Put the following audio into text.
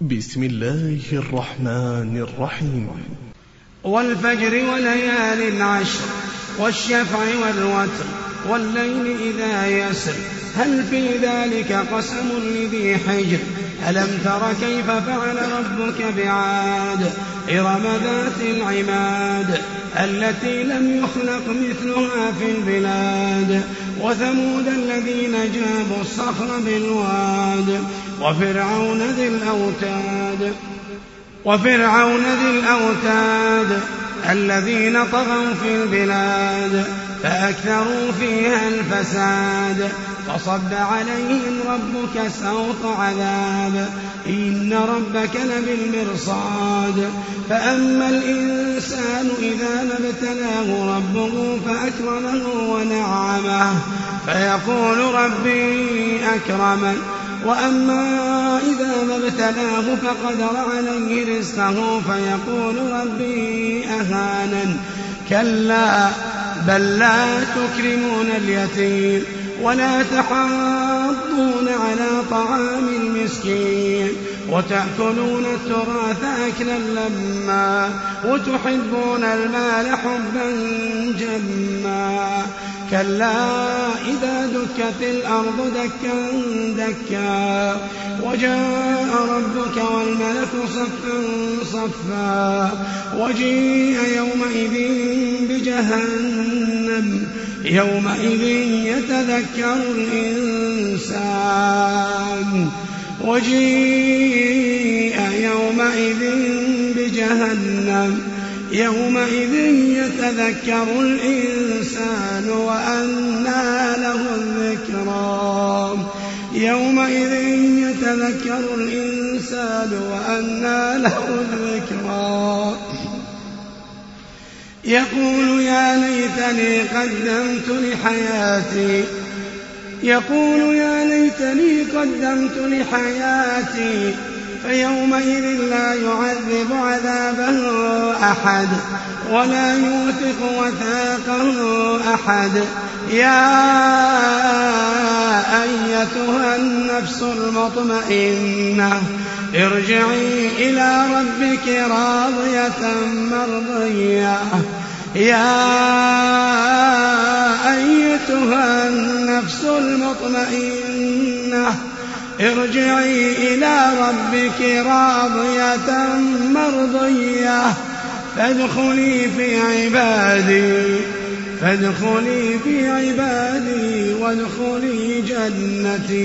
بسم الله الرحمن الرحيم. والفجر وليال عشر والشفع والوتر والليل إذا يسر هل في ذلك قسم لذي حجر؟ ألم تر كيف فعل ربك بعاد؟ إرم ذات العماد التي لم يخلق مثلها في البلاد وثمود الذين جابوا الصخر بالواد وفرعون ذي الأوتاد وفرعون ذي الأوتاد الذين طغوا في البلاد فأكثروا فيها الفساد. فصب عليهم ربك سوط عذاب. إن ربك لبالمرصاد. فأما الإنسان إذا ما ابتلاه ربه فأكرمه ونعمه فيقول ربي أكرمن. وأما إذا ما ابتلاه فقدر عليه رزقه فيقول ربي أهانن. كلا بل لا تكرمون اليتيم ولا تحاضون على طعام المسكين وتأكلون التراث أكلا لما وتحبون المال حبا جما. كلا إذا دكت الأرض دكا دكا. وجاء ربك والملك صفا صفا. وجيء يومئذ بجهنم. يومئذ يتذكر الإنسان. وجيء يومئذ بجهنم. يومئذ يتذكر الإنسان. يتذكر الإنسان وأنى له الذكرى. يقول يا ليتني قدمت لحياتي. يقول يا ليتني قدمت لحياتي. فيومئذ لا يعذب عذابه أحد ولا يوثق وثاقه أحد. يا أيتها النفس المطمئنة؟ ارجعي إلى ربك راضية مرضية. يا أيتها النفس المطمئنة ارجعي إلى ربك راضية مرضية. فادخلي في عبادي فادخلي في عبادي. وادخلي جنتي.